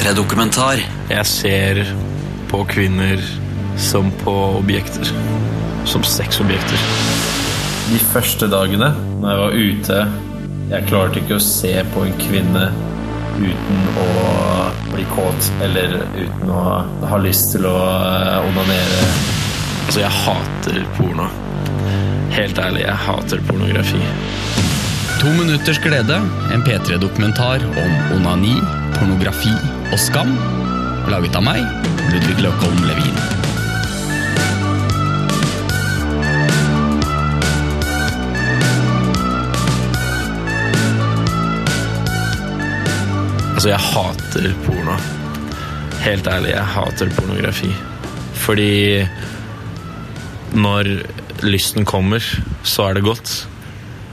P3-dokumentar. Jeg ser på kvinner som på objekter. Som sexobjekter. De første dagene når jeg var ute Jeg klarte ikke å se på en kvinne uten å bli kåt eller uten å ha lyst til å eh, onanere. Altså, jeg hater porno. Helt ærlig, jeg hater pornografi. To minutters glede, en P3-dokumentar om onani, pornografi og skam. Laget av meg, Ludvig Løkholm Levin. Altså, jeg hater porno. Helt ærlig, jeg hater pornografi. Fordi når lysten kommer, så er det godt.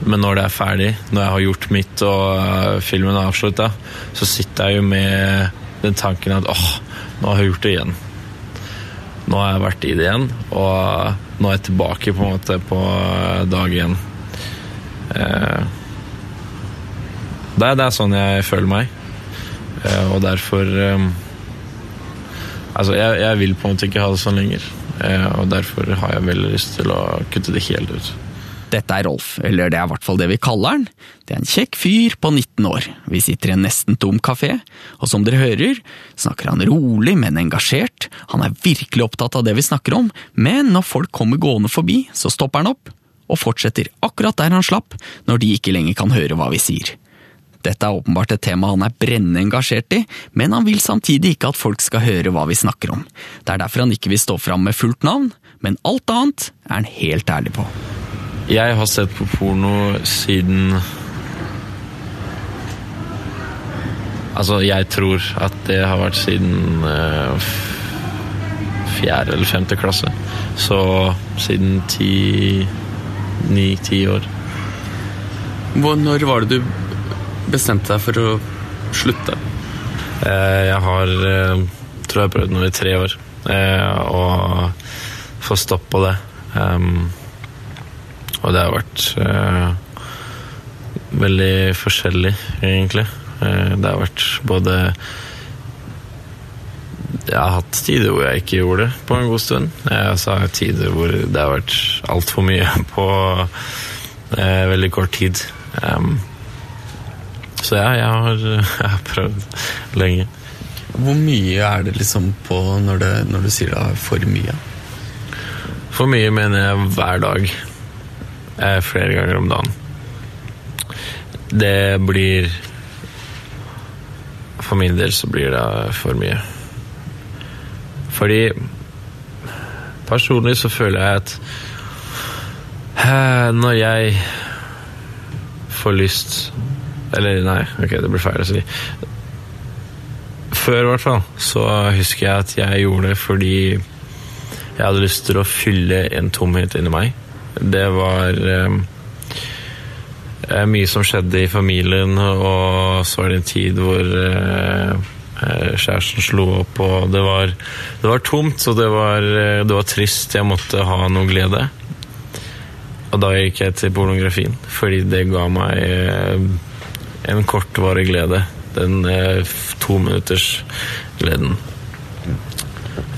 Men når det er ferdig, når jeg har gjort mitt og øh, filmen er avslutta, så sitter jeg jo med den tanken at åh, nå har jeg gjort det igjen. Nå har jeg vært i det igjen, og nå er jeg tilbake på en måte på øh, dag igjen. Eh, det, det er sånn jeg føler meg. Eh, og derfor eh, Altså, jeg, jeg vil på en måte ikke ha det sånn lenger. Eh, og derfor har jeg veldig lyst til å kutte det helt ut. Dette er Rolf, eller det er i hvert fall det vi kaller han. Det er en kjekk fyr på 19 år. Vi sitter i en nesten tom kafé, og som dere hører, snakker han rolig, men engasjert. Han er virkelig opptatt av det vi snakker om, men når folk kommer gående forbi, så stopper han opp, og fortsetter akkurat der han slapp, når de ikke lenger kan høre hva vi sier. Dette er åpenbart et tema han er brennende engasjert i, men han vil samtidig ikke at folk skal høre hva vi snakker om. Det er derfor han ikke vil stå fram med fullt navn, men alt annet er han helt ærlig på. Jeg har sett på porno siden Altså, jeg tror at det har vært siden eh, fjerde eller femte klasse. Så siden ti Ni-ti år. Når var det du bestemte deg for å slutte? Eh, jeg har eh, tror jeg prøvd noe i tre år og få stopp på det. Og det har vært eh, veldig forskjellig, egentlig. Eh, det har vært både Jeg har hatt tider hvor jeg ikke gjorde det på en god stund. Jeg også har hatt tider hvor det har vært altfor mye på eh, veldig kort tid. Um, så ja, jeg har, jeg har prøvd lenge. Hvor mye er det liksom på når, det, når du sier det er for mye? For mye mener jeg hver dag. Eh, flere ganger om dagen. Det blir For min del så blir det for mye. Fordi Personlig så føler jeg at eh, når jeg får lyst Eller nei, ok, det blir feil å si. Før, i hvert fall, så husker jeg at jeg gjorde det fordi jeg hadde lyst til å fylle en tomhet inni meg. Det var eh, eh, mye som skjedde i familien, og så var det en tid hvor eh, eh, kjæresten slo opp, og det var, det var tomt, og det var, eh, det var trist. Jeg måtte ha noe glede. Og da gikk jeg til pornografien, fordi det ga meg en kortvarig glede. Den to minutters gleden.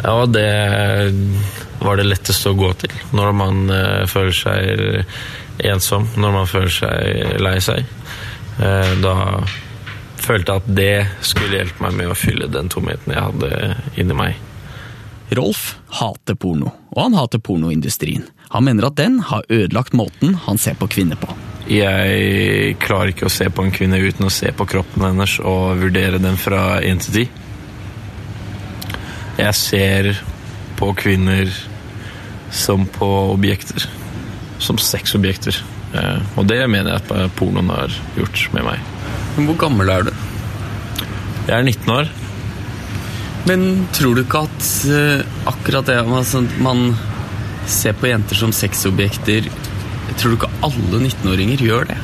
Ja, det var det letteste å gå til når man eh, føler seg ensom, når man føler seg lei seg. Eh, da følte jeg at det skulle hjelpe meg med å fylle den tomheten jeg hadde inni meg. Rolf hater porno, og han hater pornoindustrien. Han mener at den har ødelagt måten han ser på kvinner på. Jeg klarer ikke å se på en kvinne uten å se på kroppen hennes og vurdere den fra én til ti. Jeg ser på kvinner som på objekter. Som sexobjekter. Eh, Og det mener jeg at pornoen har gjort med meg. Men hvor gammel er du? Jeg er 19 år. Men tror du ikke at eh, akkurat det altså, man ser på jenter som sexobjekter Tror du ikke alle 19-åringer gjør det?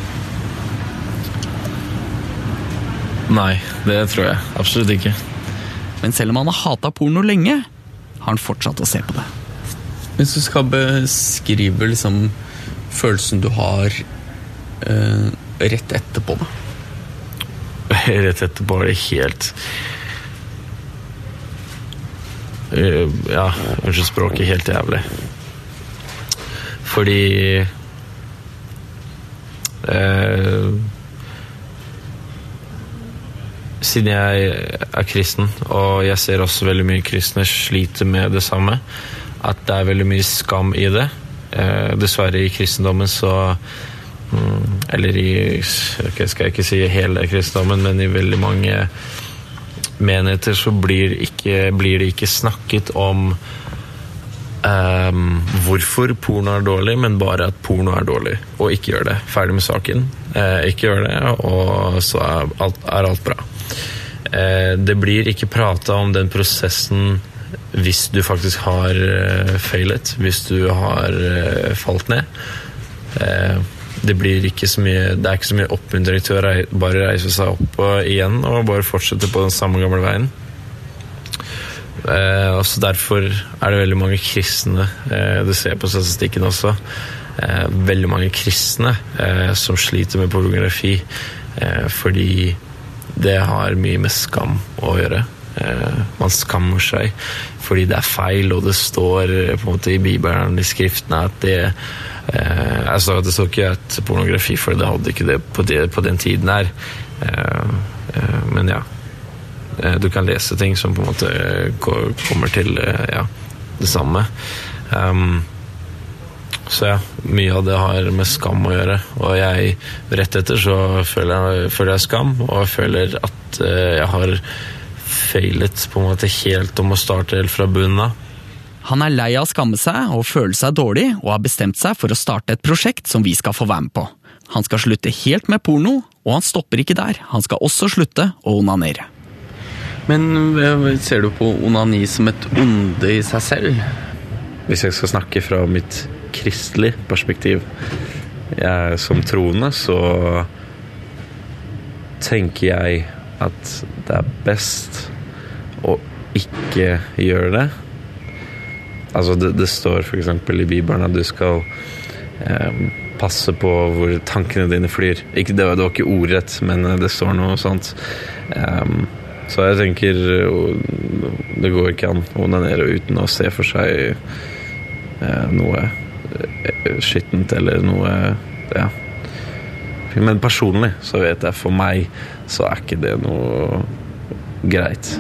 Nei, det tror jeg absolutt ikke. Men selv om han har hata porno lenge, har han fortsatt å se på det. Hvis du skal beskrive liksom følelsen du har eh, rett etterpå, da. Rett etterpå er det helt eh, Ja, unnskyld språket, helt jævlig. Fordi eh, Siden jeg er kristen, og jeg ser også veldig mye kristne sliter med det samme, at det er veldig mye skam i det. Eh, dessverre i kristendommen så mm, Eller i okay, Skal jeg ikke si hele kristendommen, men i veldig mange menigheter så blir, ikke, blir det ikke snakket om eh, hvorfor porno er dårlig, men bare at porno er dårlig. Og ikke gjør det. Ferdig med saken. Eh, ikke gjør det, og så er alt, er alt bra. Eh, det blir ikke prata om den prosessen hvis du faktisk har uh, feilet, hvis du har uh, falt ned. Uh, det ikke mye Det er ikke så mye oppmuntring til å bare reise seg opp igjen og bare fortsette på den samme gamle veien. Eh, også Derfor er det veldig mange kristne Du ser på statistikken også. veldig mange kristne som sliter med pornografi fordi det har mye med skam å gjøre. Eh, man skammer seg fordi det er feil, og det står eh, på en måte i Bibelen, i skriftene, at det eh, altså, Det står ikke at pornografi, for det hadde ikke det på, det, på den tiden her. men ja. Du kan lese ting som på en måte kommer til ja, det samme. Um, så ja, mye av det har med skam å gjøre. Og jeg, rett etter så føler jeg, føler jeg skam, og jeg føler at jeg har feilet på en måte helt om å starte helt fra bunnen av. Han er lei av å skamme seg og føle seg dårlig, og har bestemt seg for å starte et prosjekt som vi skal få være med på. Han skal slutte helt med porno, og han stopper ikke der. Han skal også slutte å onanere. Men eh, ser du på onani som et onde i seg selv? Hvis jeg skal snakke fra mitt kristelige perspektiv jeg, Som troende, så tenker jeg at det er best å ikke gjøre det. Altså, det, det står f.eks. i Bibelen at du skal eh, passe på hvor tankene dine flyr. Ikke, det, var, det var ikke ordrett, men det står noe sånt. Um, så jeg tenker Det går ikke an å onanere uten å se for seg eh, noe eh, skittent eller noe Ja. Men personlig så vet jeg for meg så er ikke det noe greit.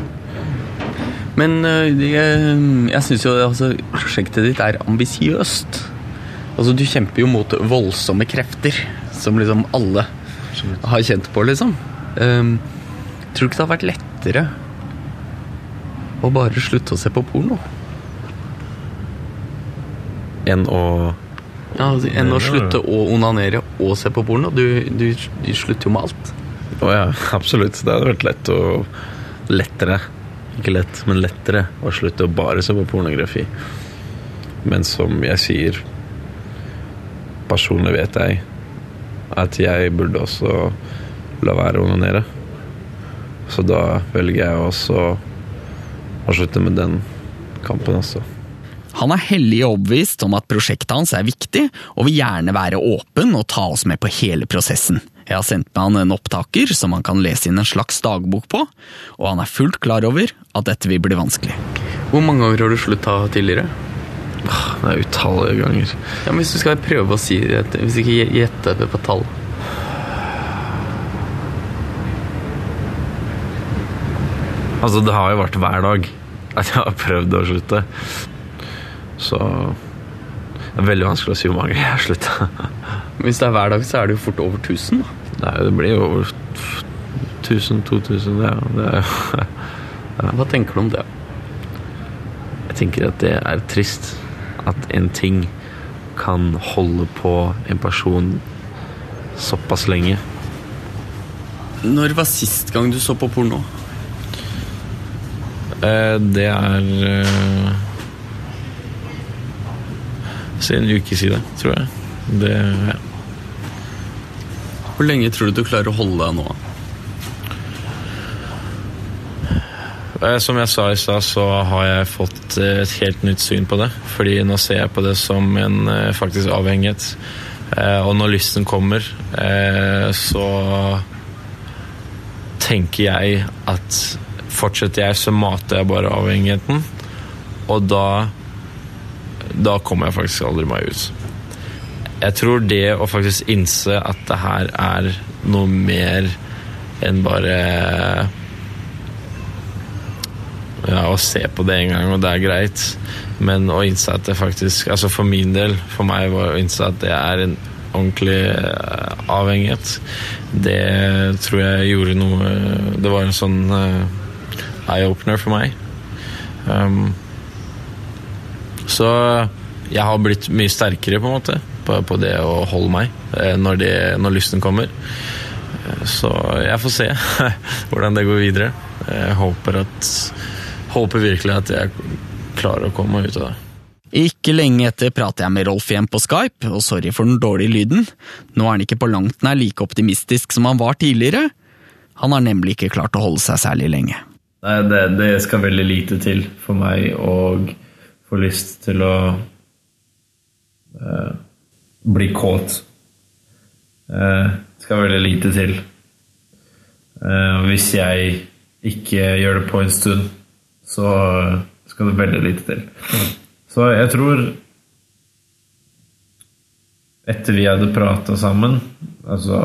Men eh, jeg, jeg syns jo altså, prosjektet ditt er ambisiøst. Altså, du kjemper jo mot voldsomme krefter, som liksom alle har kjent på, liksom. Um, tror du ikke det har vært lettere å bare slutte å se på porno? Enn å ja, altså, Enn å slutte å onanere og se på porno? Du, du, du slutter jo med alt. Å ja, absolutt. Det hadde vært lett å Lettere. Ikke lett, men lettere å slutte å bare se på pornografi. Men som jeg sier Personlig vet jeg at jeg burde også la være å onanere. Så da velger jeg også å slutte med den kampen også. Han er hellig overbevist om at prosjektet hans er viktig, og vil gjerne være åpen og ta oss med på hele prosessen. Jeg har sendt med han en opptaker som han kan lese inn en slags dagbok på, og han er fullt klar over at dette vil bli vanskelig. Hvor mange ganger har du slutta tidligere? Det er utallige ganger. Ja, men Hvis du skal prøve å si det, hvis du ikke gjette det på tall Altså, det har jo vært hver dag at jeg har prøvd å slutte. Så det er veldig vanskelig å si hvor mange jeg har slutta. Hvis det er hver dag, så er det jo fort over 1000. Nei, det blir jo over 1000-2000. Ja. ja. Hva tenker du om det? Jeg tenker at det er trist at en ting kan holde på en person såpass lenge. Når var sist gang du så på porno? Eh, det er eh, Siden en uke siden, tror jeg. Det, ja. Hvor lenge tror du du klarer å holde deg nå? Eh, som jeg sa i stad, så har jeg fått eh, et helt nytt syn på det. Fordi nå ser jeg på det som en eh, faktisk avhengighet. Og når lysten kommer, så tenker jeg at fortsetter jeg, så mater jeg bare avhengigheten. og da Da kommer jeg faktisk aldri meg ut. Jeg tror det å faktisk innse at det her er noe mer enn bare ja, å se på det en gang, og det er greit. Men å innse at det faktisk Altså for min del, for meg, å innse at det er en ordentlig eh, avhengighet. Det tror jeg gjorde noe Det var en sånn uh, eye-opener for meg. Um, så jeg har blitt mye sterkere, på en måte, på, på det å holde meg eh, når, de, når lysten kommer. Så jeg får se hvordan det går videre. Jeg håper, at, håper virkelig at jeg klarer å komme meg ut av det. Ikke lenge etter prater jeg med Rolf igjen på Skype, og sorry for den dårlige lyden. Nå er han ikke på langt nær like optimistisk som han var tidligere. Han har nemlig ikke klart å holde seg særlig lenge. Nei, det, det skal veldig lite til for meg å få lyst til å eh, bli kåt. Eh, skal veldig lite til. Eh, hvis jeg ikke gjør det på en stund, så skal det veldig lite til. Så jeg tror Etter vi hadde prata sammen altså,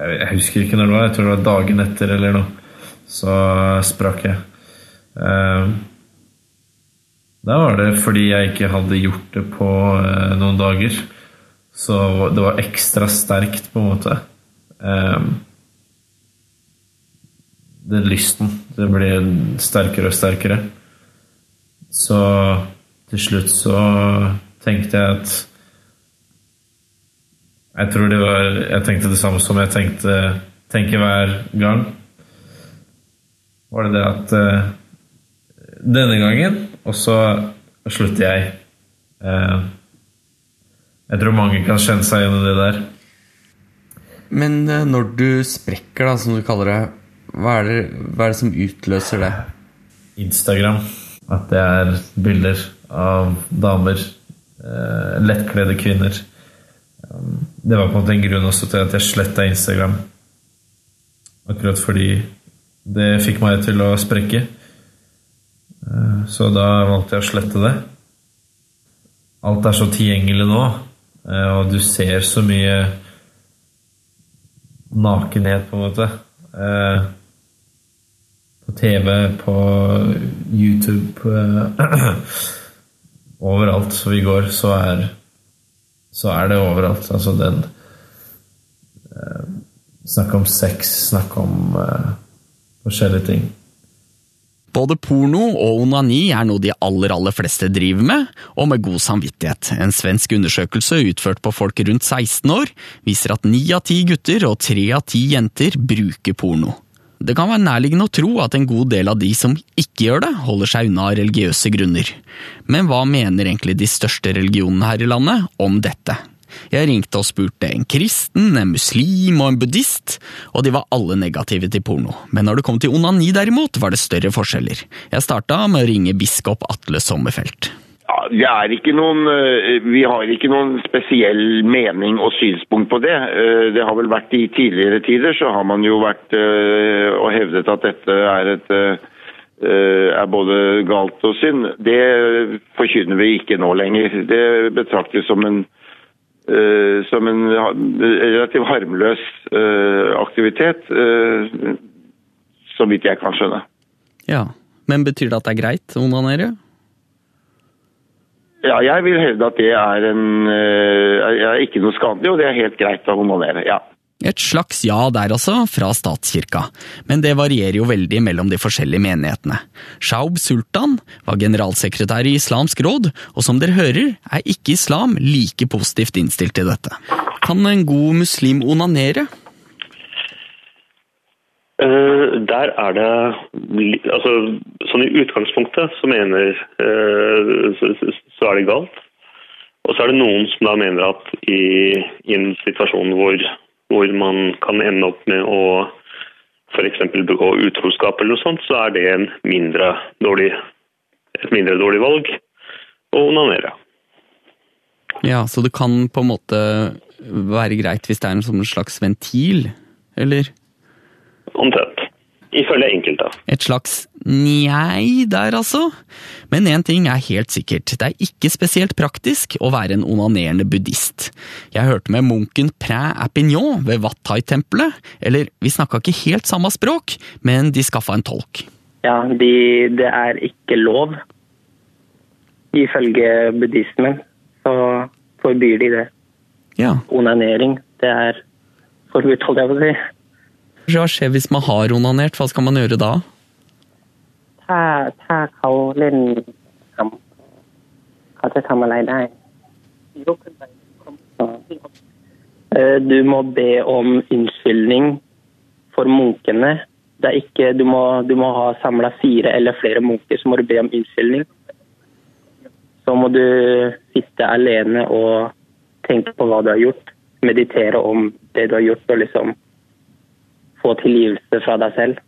Jeg husker ikke når det var, jeg tror det var dagen etter eller noe. Så sprakk jeg. Eh, da var det fordi jeg ikke hadde gjort det på eh, noen dager. Så det var ekstra sterkt, på en måte. Um, den lysten. Det ble sterkere og sterkere. Så til slutt så tenkte jeg at Jeg tror det var Jeg tenkte det samme som jeg tenkte tenker hver gang. Var det det at uh, Denne gangen, og så slutter jeg. Uh, jeg tror mange kan kjenne seg igjen i det der. Men uh, når du sprekker, da, som du kaller det, hva er det, hva er det som utløser det? Instagram. At det er bilder av damer. Eh, lettkledde kvinner. Um, det var på en måte en grunn også til at jeg sletta Instagram. Akkurat fordi det fikk meg til å sprekke. Eh, så da valgte jeg å slette det. Alt er så tilgjengelig nå, eh, og du ser så mye nakenhet, på en måte. Eh, på TV, på YouTube Overalt som vi går, så er, så er det overalt. Altså den eh, Snakk om sex, snakk om eh, forskjellige ting. Både porno og onani er noe de aller aller fleste driver med, og med god samvittighet. En svensk undersøkelse utført på folk rundt 16 år viser at ni av ti gutter og tre av ti jenter bruker porno. Det kan være nærliggende å tro at en god del av de som ikke gjør det, holder seg unna religiøse grunner. Men hva mener egentlig de største religionene her i landet om dette? Jeg ringte og spurte en kristen, en muslim og en buddhist, og de var alle negative til porno. Men når det kom til onani derimot, var det større forskjeller. Jeg starta med å ringe biskop Atle Sommerfelt. Ja, det er ikke noen, eh, Vi har ikke noen spesiell mening og synspunkt på det. Eh, det har vel vært I tidligere tider så har man jo vært eh, og hevdet at dette er, et, er både galt og synd. Det forkynner vi ikke nå lenger. Det betraktes som en, som en relativt harmløs aktivitet, så vidt jeg kan skjønne. Ja, Men betyr det at det er greit å onanere? Ja, jeg vil hevde at det er, en, eh, er ikke noe skadelig, og det er helt greit å onanere. ja. Et slags ja der altså, fra statskirka, men det varierer jo veldig mellom de forskjellige menighetene. Shaub Sultan var generalsekretær i Islamsk råd, og som dere hører, er ikke islam like positivt innstilt til dette. Kan en god muslim onanere? Uh, der er det altså, Sånn i utgangspunktet så mener uh, så, så, er det galt. Og så er det noen som da mener at i, i en situasjon hvor, hvor, man kan ende opp med å f.eks. begå utroskap eller noe sånt, så er det en mindre dårlig, et mindre dårlig valg å onanere. Ja, så det kan på en måte være greit hvis det er en sånn slags ventil, eller? Omtrent. Ifølge enkelte. Et slags Njei der, altså. Men én ting er helt sikkert, det er ikke spesielt praktisk å være en onanerende buddhist. Jeg hørte med munken Præ Apignon ved Watthai-tempelet, eller vi snakka ikke helt samme språk, men de skaffa en tolk. Ja, de, det er ikke lov. Ifølge buddhismen så forbyr de det. Ja, Onanering, det er forbudt, holdt jeg på å si. Hva skjer hvis man har onanert? Hva skal man gjøre da? Eh, du må be om unnskyldning for munkene. Ikke, du, må, du, må, ha samla fire eller flere munker, så må du be om unnskyldning. Så må du sitte alene og tenke på hva du har gjort. Meditere om det du har gjort, og liksom få tilgivelse fra deg selv.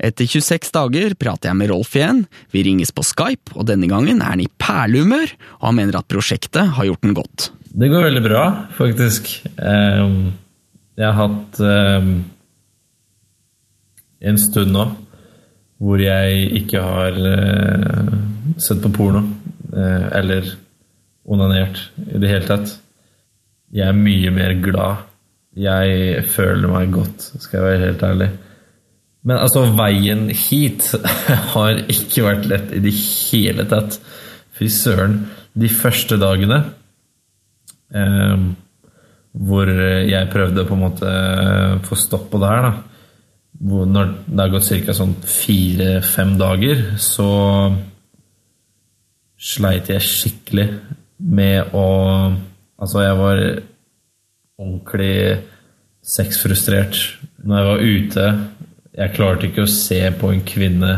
Etter 26 dager prater jeg med Rolf igjen, vi ringes på Skype, og denne gangen er han i perlehumør, og han mener at prosjektet har gjort den godt. Det går veldig bra, faktisk. Ehm, Jeg har hatt ehm, en stund nå hvor jeg ikke har eh, sett på porno. eh, Eller onanert i det hele tatt. Jeg er mye mer glad. Jeg føler meg godt, skal jeg være helt ærlig. Men altså, veien hit har ikke vært lett i det hele tatt. Fy søren. De første dagene eh, hvor jeg prøvde på en måte få stopp på det her, da. Hvor når det har gått ca. sånn fire-fem dager, så sleit jeg skikkelig med å Altså, jeg var ordentlig sexfrustrert når jeg var ute. Jeg klarte ikke å se på en kvinne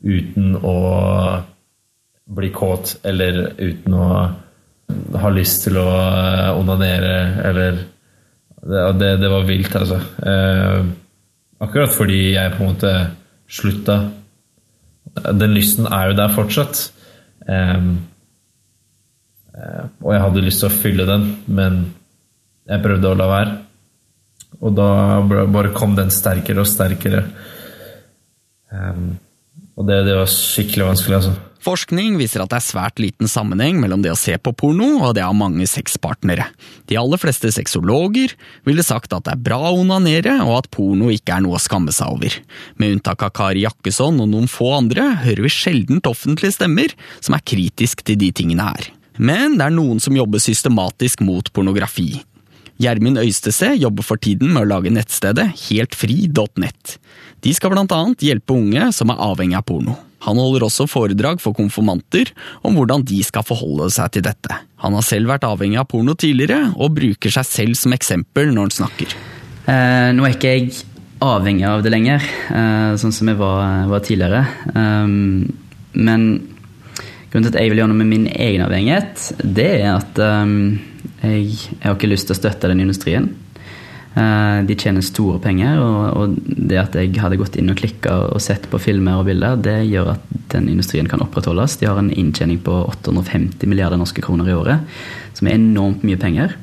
uten å bli kåt, eller uten å ha lyst til å eh, onanere, eller Det, det, var vilt, altså. Eh, akkurat fordi jeg på en måte slutta. Den lysten er jo der fortsatt. Eh, eh, og jeg hadde lyst til å fylle den, men jeg prøvde å la være. Og da bare kom den sterkere og sterkere. Um, og det, det var skikkelig vanskelig, altså. Forskning viser at det er svært liten sammenheng mellom det å se på porno og det å ha mange sexpartnere. De aller fleste sexologer ville sagt at det er bra å onanere, og at porno ikke er noe å skamme seg over. Med unntak av Kari Jakkesson og noen få andre, hører vi sjeldent offentlige stemmer som er kritisk til de tingene her. Men det er noen som jobber systematisk mot pornografi. Gjermund Øystese jobber for tiden med å lage nettstedet heltfri.nett. De skal blant annet hjelpe unge som er avhengig av porno. Han holder også foredrag for konfirmanter om hvordan de skal forholde seg til dette. Han har selv vært avhengig av porno tidligere, og bruker seg selv som eksempel når han snakker. Eh, nå er ikke jeg avhengig av det lenger, eh, sånn som jeg var, var tidligere. Um, men grunnen til at jeg vil gjøre noe med min egen avhengighet, det er at um, jeg, jeg har ikke lyst til å støtte den industrien. Eh, de tjener store penger, og, det at jeg hadde gått inn og klikka og sett på filmer og bilder, det gjør at den industrien kan opprettholdes. De har en inntjening på 850 milliarder norske kroner i året, som er enormt mye penger.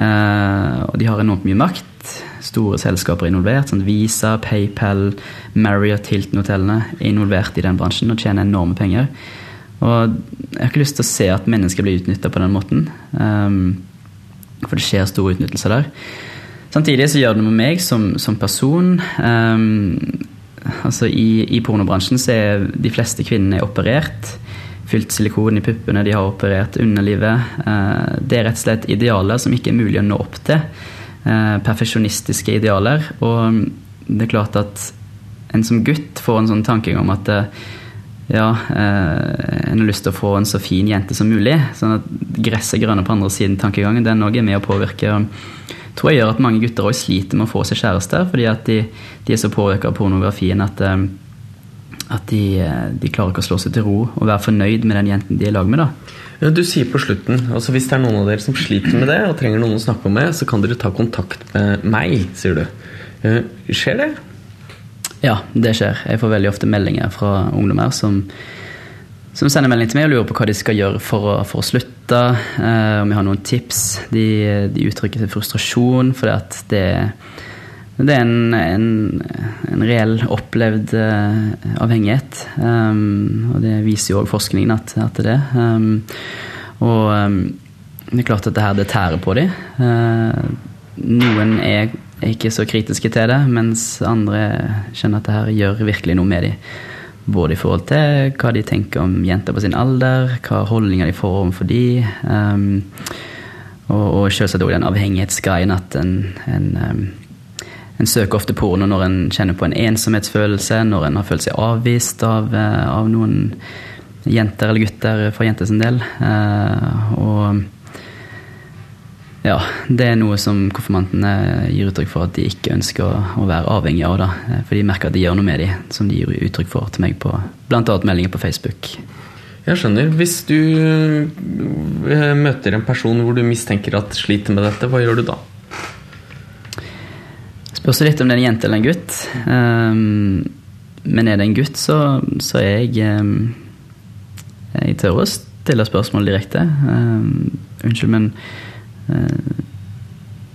Eh, og de har enormt mye makt. Store selskaper er involvert. Sånn Visa, PayPal, Marriott, Hilton-hotellene er involvert i den bransjen og tjener enorme penger. Og jeg har ikke lyst til å se at mennesker blir utnytta på den måten. Um, for det skjer stor utnyttelse der. Samtidig så gjør det med meg som, som person. Um, altså i, I pornobransjen så er de fleste kvinnene operert. Fylt silikon i puppene, de har operert underlivet. Uh, det er rett og slett idealer som ikke er mulig å nå opp til. Uh, perfeksjonistiske idealer. Og det er klart at en som gutt får en sånn tankegang om at uh, ja, eh, en har lyst til å få en så fin jente som mulig. Sånn at gresset er grønne på andre siden tankegangen. Den òg er med å påvirke. tror jeg gjør at mange gutter også sliter med å få seg kjæreste, fordi at de, de er så påvirka av pornografien at, eh, at de, eh, de klarer ikke å slå seg til ro og være fornøyd med den jenten de er i lag med. da. Ja, du sier på slutten altså Hvis det er noen av dere som sliter med det og trenger noen å snakke med, så kan dere ta kontakt med meg, sier du. Eh, Skjer det? Ja, det skjer. Jeg får veldig ofte meldinger fra ungdommer som, som sender melding til meg og lurer på hva de skal gjøre for å, for å slutte. Eh, om jeg har noen tips. De, de uttrykker sin frustrasjon fordi at det, det er en, en, en reell opplevd uh, avhengighet. Um, og det viser jo òg forskningen at, at det er. Um, og um, det er klart at det her det tærer på dem. Uh, noen er, er ikke så kritiske til det, mens andre kjenner at det her gjør virkelig noe med dem. Både i forhold til hva de tenker om jenter på sin alder, hva holdninger de får overfor de. Um, og, og selvsagt òg den avhengighetsgreien at en, en um, en søker ofte porno når en kjenner på en ensomhetsfølelse, når en har følt seg avvist av, eh, av noen jenter eller gutter for jenters del. Uh, og ja, det er noe som konfirmantene gir uttrykk for at de ikke ønsker å, være avhengig av. Da. Eh, for de merker at det gjør noe med dem, som de gir uttrykk for til meg på bl.a. meldinger på Facebook. Jeg skjønner. Hvis du møter en person hvor du mistenker at sliter med dette, hva gjør du da? Spørs litt om det er en jente eller en gutt. Um, men er det en gutt, så, så er jeg um, Jeg tør å stille spørsmål direkte. Um, unnskyld, men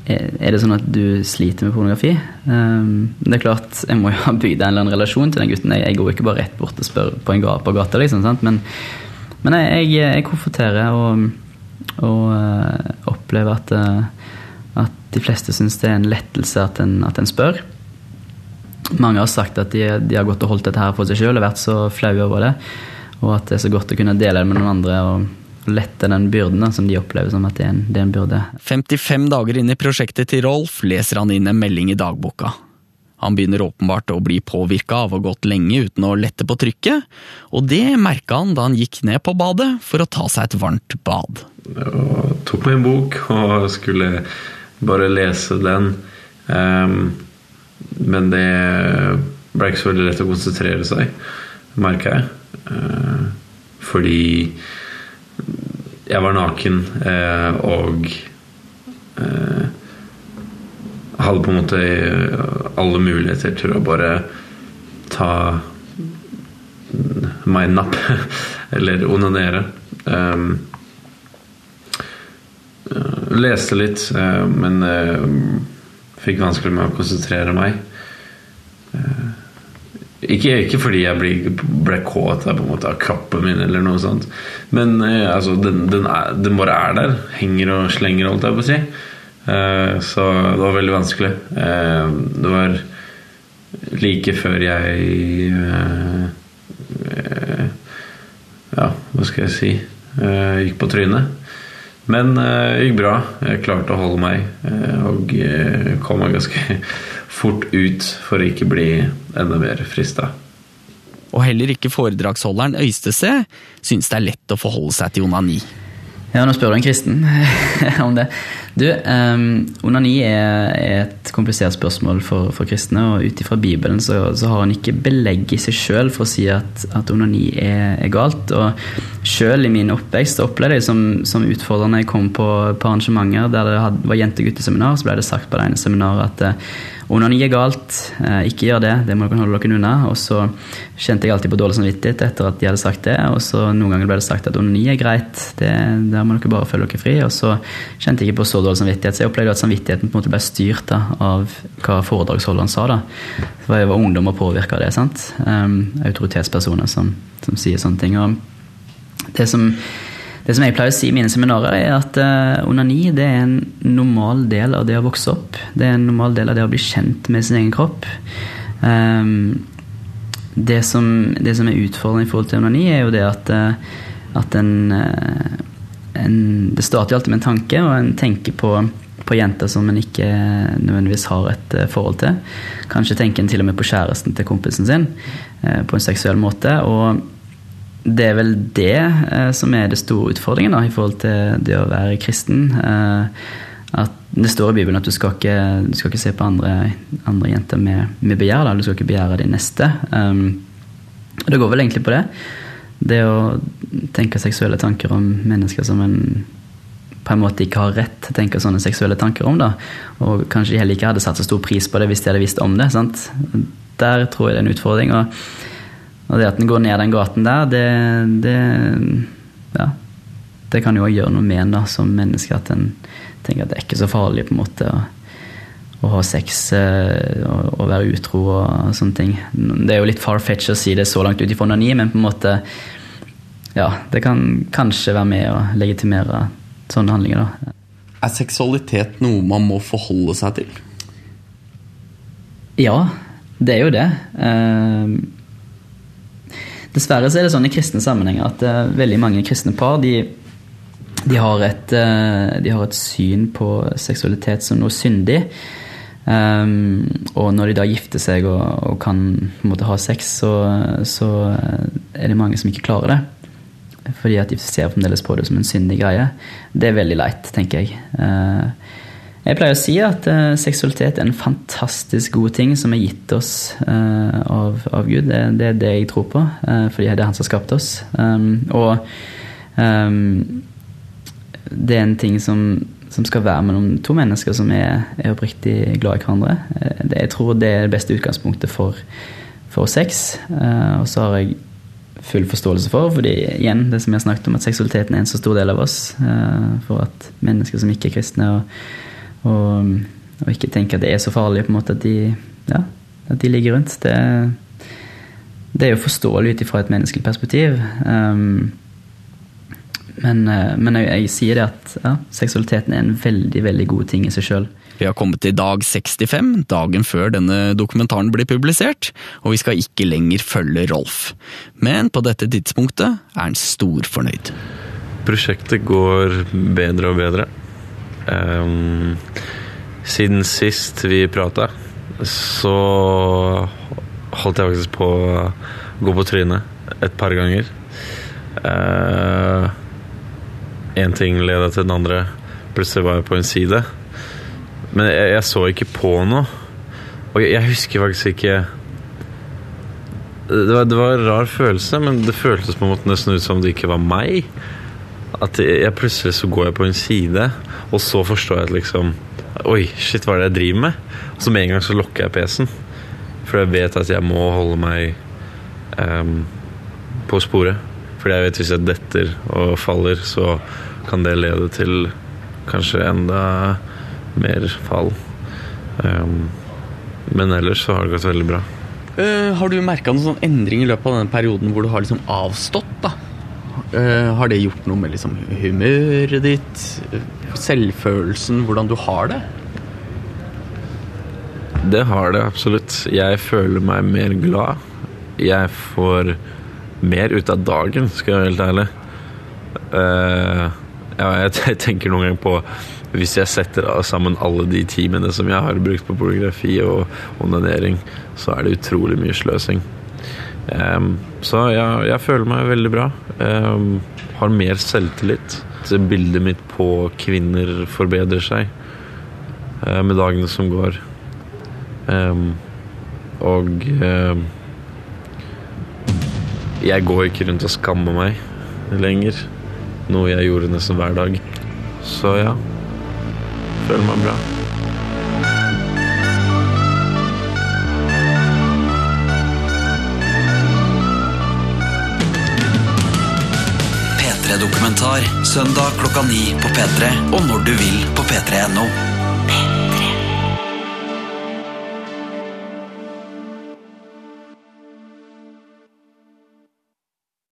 er det sånn at du sliter med pornografi? det er klart, Jeg må jo ha bygd en eller annen relasjon til den gutten. Jeg, går ikke bare rett bort og spør på en på gata liksom, men, men, jeg, jeg, jeg konfronterer og, og uh, opplever at uh, at de fleste syns det er en lettelse at en, at en, spør. Mange har sagt at de, de har gått og holdt dette her for seg sjøl og vært så flaue over det. Og at det er så godt å kunne dele det med noen andre og lette den byrden da, som de opplever som at det er, en, det er en byrde. 55 dager inn i prosjektet til Rolf leser han inn en melding i dagboka. Han begynner åpenbart å bli påvirka av å ha gått lenge uten å lette på trykket, og det merka han da han gikk ned på badet for å ta seg et varmt bad. Jeg tok meg en bok og skulle bare lese den. Um, men det ble ikke så veldig lett å konsentrere seg, merker jeg. Uh, fordi jeg var naken eh, og eh, hadde på en måte alle muligheter til å bare ta meg en napp. Eller onanere. Um, leste litt, eh, men uh, fikk vanskelig med å konsentrere meg. Eh, ikke, ikke fordi jeg ble, ble kåt en måte av kroppen min, eller noe sånt. Men altså, den, den, er, den, bare er der. Henger og slenger, holdt jeg på å si. Så det var veldig vanskelig. Det var like før jeg Ja, hva skal jeg si Gikk på trynet. Men det uh, gikk bra. Jeg klarte å holde meg og kom meg ganske fort ut for å ikke bli enda mer frista. Og heller ikke foredragsholderen Øystese syns det er lett å forholde seg til onani. Ja, nå spør du en kristen om det. Du, um, onani er, et komplisert spørsmål for, for kristne, og ut ifra Bibelen så, så, har han ikke belegg i seg sjøl for å si at, at onani er, er, galt. Og sjøl i min oppvekst opplevde jeg som, som utfordrende jeg kom på, på arrangementer der det had, var jente-gutteseminar, så ble det sagt på det ene seminaret at uh, Onani er galt, uh, ikke gjør det, det må dere holde dere unna. Og så kjente jeg alltid på dårlig samvittighet etter at de hadde sagt det. Og så noen ganger ble det sagt at onani er greit, det, der må dere bare føle dere fri. Og så kjente jeg ikke på så dårlig samvittighet, så jeg opplevde at samvittigheten på en måte ble styrt da, av hva foredragsholderen sa. da. Jeg var ungdom og påvirka av det. sant? Um, autoritetspersoner som, som sier sånne ting. Og det som det som jeg pleier å si i mine seminarer, er at uh, onani det er en normal del av det å vokse opp. Det er en normal del av det å bli kjent med sin egen kropp. Um, det, som, det, som, er utfordrende i forhold til onani, er jo det at, uh, at en, uh, en, Det starter alltid med en tanke, og en tenker på, på jenter som en ikke nødvendigvis har et forhold til. Kanskje tenker en til og med på kjæresten til kompisen sin på en seksuell måte. og det er vel det eh, som er det store utfordringen da, i forhold til det å være kristen. Eh, at Det står i Bibelen at du skal ikke, du skal ikke se på andre, andre jenter med, med, begjær. Da. Du skal ikke begjære de neste. Um, Det går vel egentlig på det. Det å tenke seksuelle tanker om mennesker som en på en måte ikke har rett til å tenke sånne seksuelle tanker om. da, Og kanskje de heller ikke hadde satt så stor pris på det hvis de hadde visst om det. sant? Der tror jeg det er en utfordring. og og det at en går ned den gaten der, det, det Ja. Det kan jo òg gjøre noe med en da, som menneske, at en tenker at det er ikke så farlig på en måte å, å ha sex eh, og, og være utro og sånne ting. Det er jo litt far-fetch å si det så langt ut ifra onani, men på en måte Ja, det kan kanskje være med å legitimere sånne handlinger, da. Er seksualitet noe man må forholde seg til? Ja, det er jo det. Eh, dessverre så er det sånn i kristne sammenhenger at eh, veldig mange kristne par de, de, har et, eh, de, har et, syn på seksualitet som noe syndig. Um, og når de da gifter seg og, og kan måte, ha sex, så, så, er det mange som ikke klarer det. Fordi at de ser fremdeles på det som en syndig greie. Det er veldig leit, tenker jeg. Uh, jeg pleier å si at uh, seksualitet er en fantastisk god ting som er gitt oss uh, av, av, Gud. Det, det, er det jeg tror på, fordi det er han som har skapt oss. Um, og um, det er en ting som, som, skal være mellom to mennesker som er, er oppriktig glad i hverandre. Det, jeg tror det er det beste utgangspunktet for, for sex. og så har jeg full forståelse for, fordi igjen, det som jeg har snakket om, at seksualiteten er en så stor del av oss. for at mennesker som ikke er kristne og og, og, ikke tenker at det er så farlig på en måte at de, ja, at de ligger rundt. Det, det er jo forståelig ut ifra et menneskelig perspektiv. Um, men, eh, men jeg, jeg, sier det at ja, seksualiteten er en veldig veldig god ting i seg sjøl. Vi har kommet til dag 65, dagen før denne dokumentaren blir publisert, og vi skal ikke lenger følge Rolf. Men på dette tidspunktet er han storfornøyd. Prosjektet går bedre og bedre. Um, siden sist vi prata, så holdt jeg faktisk på å gå på trynet et par ganger. Én ting leda til den andre. Plutselig var jeg på en side. Men jeg, jeg så ikke på noe. Og jeg, jeg husker faktisk ikke det var, det var, en rar følelse, men det føltes på en måte nesten ut som det ikke var meg. At jeg plutselig så går jeg på en side, og så forstår jeg at liksom Oi, shit, hva er det jeg driver med? Og så med en gang så lukker jeg PC-en. For jeg vet at jeg må holde meg um, på sporet. Fordi jeg vet hvis jeg detter og faller, så kan det lede til kanskje enda mer fall. Um, men ellers så har det gått veldig bra. Uh, har du merka noen sånn endring i løpet av denne perioden hvor du har liksom avstått? da? Uh, har det gjort noe med liksom, humøret ditt, selvfølelsen, hvordan du har det? Det har det absolutt. Jeg føler meg mer glad. Jeg får mer ut av dagen, skal jeg være helt ærlig. Uh, ja, jeg tenker noen ganger på hvis jeg setter sammen alle de timene som jeg har brukt på pornografi og onanering, så er det utrolig mye sløsing. Um, så jeg, jeg føler meg veldig bra. Um, har mer selvtillit. Bildet mitt på kvinner forbedrer seg uh, med dagene som går. Um, og jeg går ikke rundt og skammer meg lenger. Noe jeg gjorde nesten hver dag. Så ja. Føler meg bra. P3-dokumentar søndag klokka ni på P3 og når du vil på p3.no.